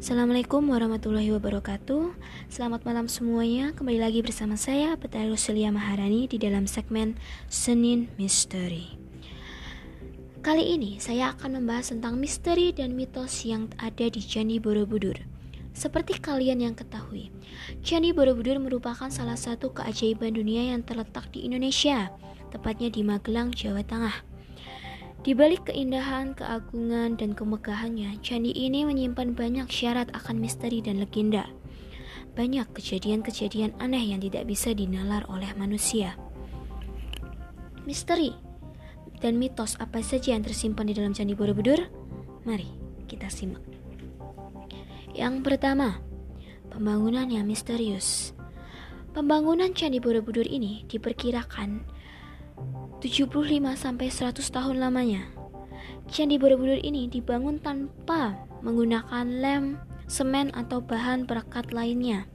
Assalamualaikum warahmatullahi wabarakatuh. Selamat malam semuanya. Kembali lagi bersama saya Petari Roselia Maharani Di dalam segmen Senin Misteri. Kali ini saya akan membahas tentang misteri dan mitos yang ada di Candi Borobudur. Seperti kalian yang ketahui, Candi Borobudur merupakan salah satu keajaiban dunia yang terletak di Indonesia, tepatnya di Magelang, Jawa Tengah. Di balik keindahan, keagungan, dan kemegahannya, candi ini menyimpan banyak syarat akan misteri dan legenda. Banyak kejadian-kejadian aneh yang tidak bisa dinalar oleh manusia. Misteri dan mitos apa saja yang tersimpan di dalam Candi Borobudur? Mari kita simak. Yang pertama, pembangunan yang misterius. Pembangunan Candi Borobudur ini diperkirakan 75 sampai 100 tahun lamanya. Candi Borobudur ini dibangun tanpa menggunakan lem, semen atau bahan perekat lainnya.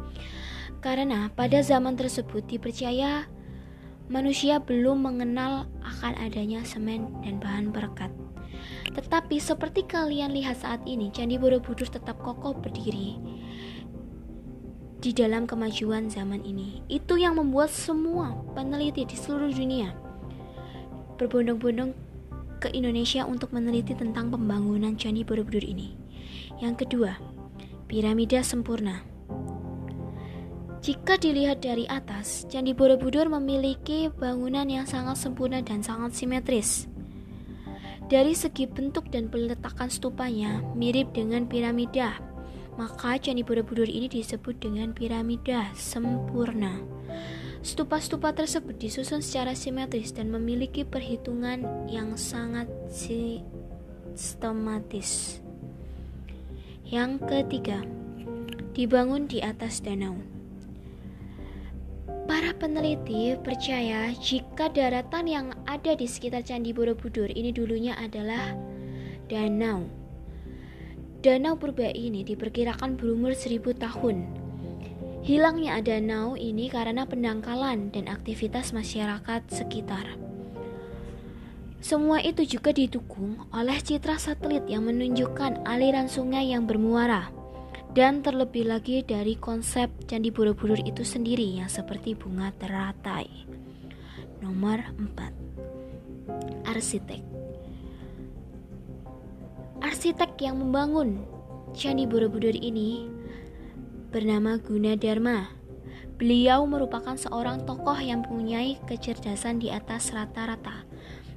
Karena pada zaman tersebut dipercaya manusia belum mengenal akan adanya semen dan bahan perekat. Tetapi seperti kalian lihat saat ini, Candi Borobudur tetap kokoh berdiri di dalam kemajuan zaman ini. Itu yang membuat semua peneliti di seluruh dunia berbondong-bondong ke Indonesia untuk meneliti tentang pembangunan Candi Borobudur ini. Yang kedua, piramida sempurna. Jika dilihat dari atas, Candi Borobudur memiliki bangunan yang sangat sempurna dan sangat simetris. Dari segi bentuk dan peletakan stupanya mirip dengan piramida, maka Candi Borobudur ini disebut dengan piramida sempurna. Stupa-stupa tersebut disusun secara simetris dan memiliki perhitungan yang sangat sistematis. Yang ketiga, dibangun di atas danau. Para peneliti percaya jika daratan yang ada di sekitar Candi Borobudur ini dulunya adalah danau. Danau purba ini diperkirakan berumur seribu tahun Hilangnya danau ini karena pendangkalan dan aktivitas masyarakat sekitar. Semua itu juga didukung oleh citra satelit yang menunjukkan aliran sungai yang bermuara dan terlebih lagi dari konsep Candi Borobudur itu sendiri yang seperti bunga teratai. Nomor 4. Arsitek Arsitek yang membangun Candi Borobudur ini bernama Gunadarma. Beliau merupakan seorang tokoh yang mempunyai kecerdasan di atas rata-rata.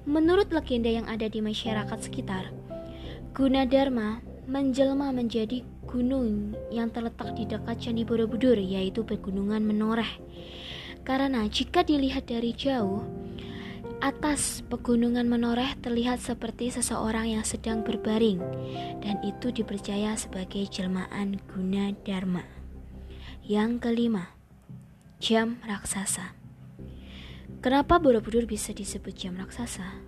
Menurut legenda yang ada di masyarakat sekitar, Gunadarma menjelma menjadi gunung yang terletak di dekat Candi Borobudur, yaitu Pegunungan Menoreh. Karena jika dilihat dari jauh, atas pegunungan menoreh terlihat seperti seseorang yang sedang berbaring, dan itu dipercaya sebagai jelmaan guna dharma. Yang kelima, jam raksasa. Kenapa Borobudur bisa disebut jam raksasa?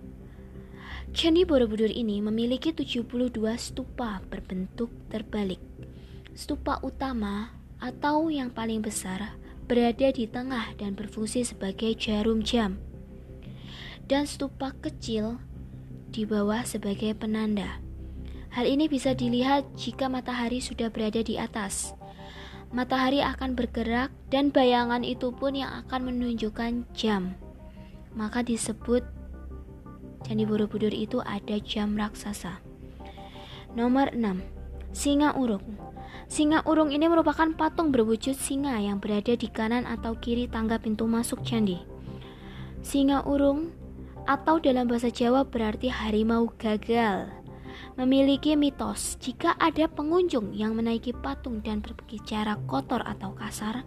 Candi Borobudur ini memiliki 72 stupa berbentuk terbalik. Stupa utama atau yang paling besar berada di tengah dan berfungsi sebagai jarum jam. Dan stupa kecil di bawah sebagai penanda. Hal ini bisa dilihat jika matahari sudah berada di atas matahari akan bergerak dan bayangan itu pun yang akan menunjukkan jam. Maka disebut Candi Borobudur itu ada jam raksasa. Nomor 6. Singa urung. Singa urung ini merupakan patung berwujud singa yang berada di kanan atau kiri tangga pintu masuk candi. Singa urung atau dalam bahasa Jawa berarti harimau gagal memiliki mitos jika ada pengunjung yang menaiki patung dan berbicara kotor atau kasar,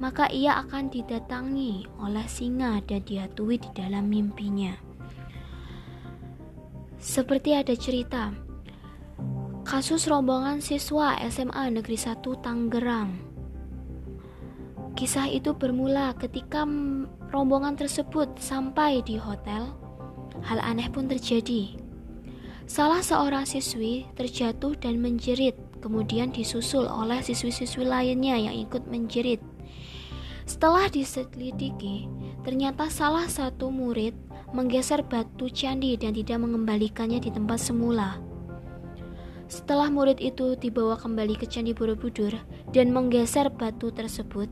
maka ia akan didatangi oleh singa dan dihatui di dalam mimpinya. Seperti ada cerita, kasus rombongan siswa SMA Negeri 1 Tangerang. Kisah itu bermula ketika rombongan tersebut sampai di hotel. Hal aneh pun terjadi. Salah seorang siswi terjatuh dan menjerit, kemudian disusul oleh siswi-siswi lainnya yang ikut menjerit. Setelah diselidiki, ternyata salah satu murid menggeser batu candi dan tidak mengembalikannya di tempat semula. Setelah murid itu dibawa kembali ke Candi Borobudur dan menggeser batu tersebut,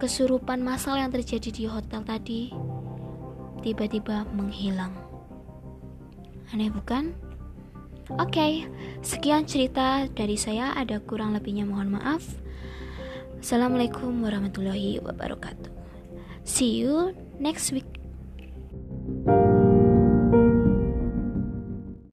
kesurupan massal yang terjadi di hotel tadi tiba-tiba menghilang. Aneh bukan? Oke, okay, sekian cerita dari saya. Ada kurang lebihnya mohon maaf. Assalamualaikum warahmatullahi wabarakatuh. See you next week.